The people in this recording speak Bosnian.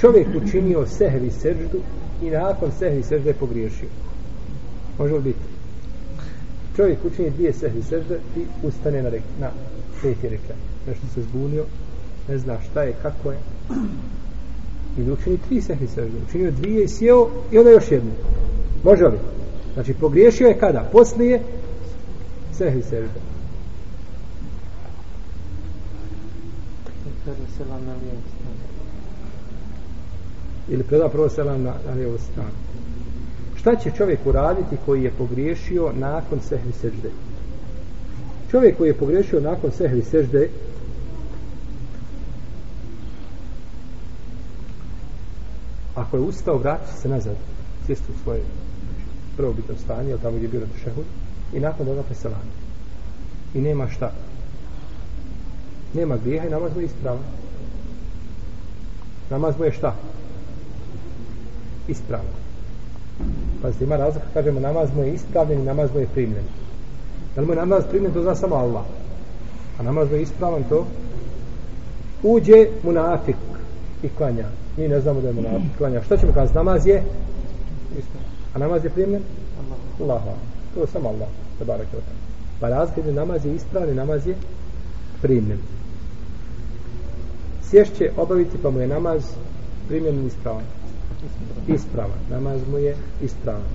čovjek učinio sehvi seždu i nakon sehvi sežde pogriješio. Može li biti? Čovjek učini dvije sehvi sežde i ustane na, rek, na peti reka. Nešto se zbunio, ne zna šta je, kako je. Ili učini tri sehvi sežde. Učinio dvije i sjeo i onda još jednu. Može li? Znači pogriješio je kada? Poslije sehvi sežde. Ili preda prvo selam na, na lijevu stranu. Šta će čovjek uraditi koji je pogriješio nakon sehvi sežde? Čovjek koji je pogriješio nakon sehvi sežde ako je ustao, vrati se nazad sjesti u svoje prvobitno stanje, ali tamo gdje je bilo šehud, i nakon toga preselanje. I nema šta. Nema grijeha i namaz mu je ispravan. Namaz mu je šta? Ispravno. Pazite, ima razlika, kažemo, namaz mu je ispravljen i namaz mu je primljen. Da li mu je namaz primljen, to zna samo Allah. A namaz mu je ispravan, to uđe munafik i klanja. Mi ne znamo da je munafik klanja. Šta ćemo kazati? Namaz je ispravan. A namaz je primljen? Allah. To je samo Allah. Da je Pa razlika je namaz je ispravan i namaz je primljen. Sješće obaviti pa mu je namaz primljen i ispravan. Ispravan. Namaz mu je ispravan.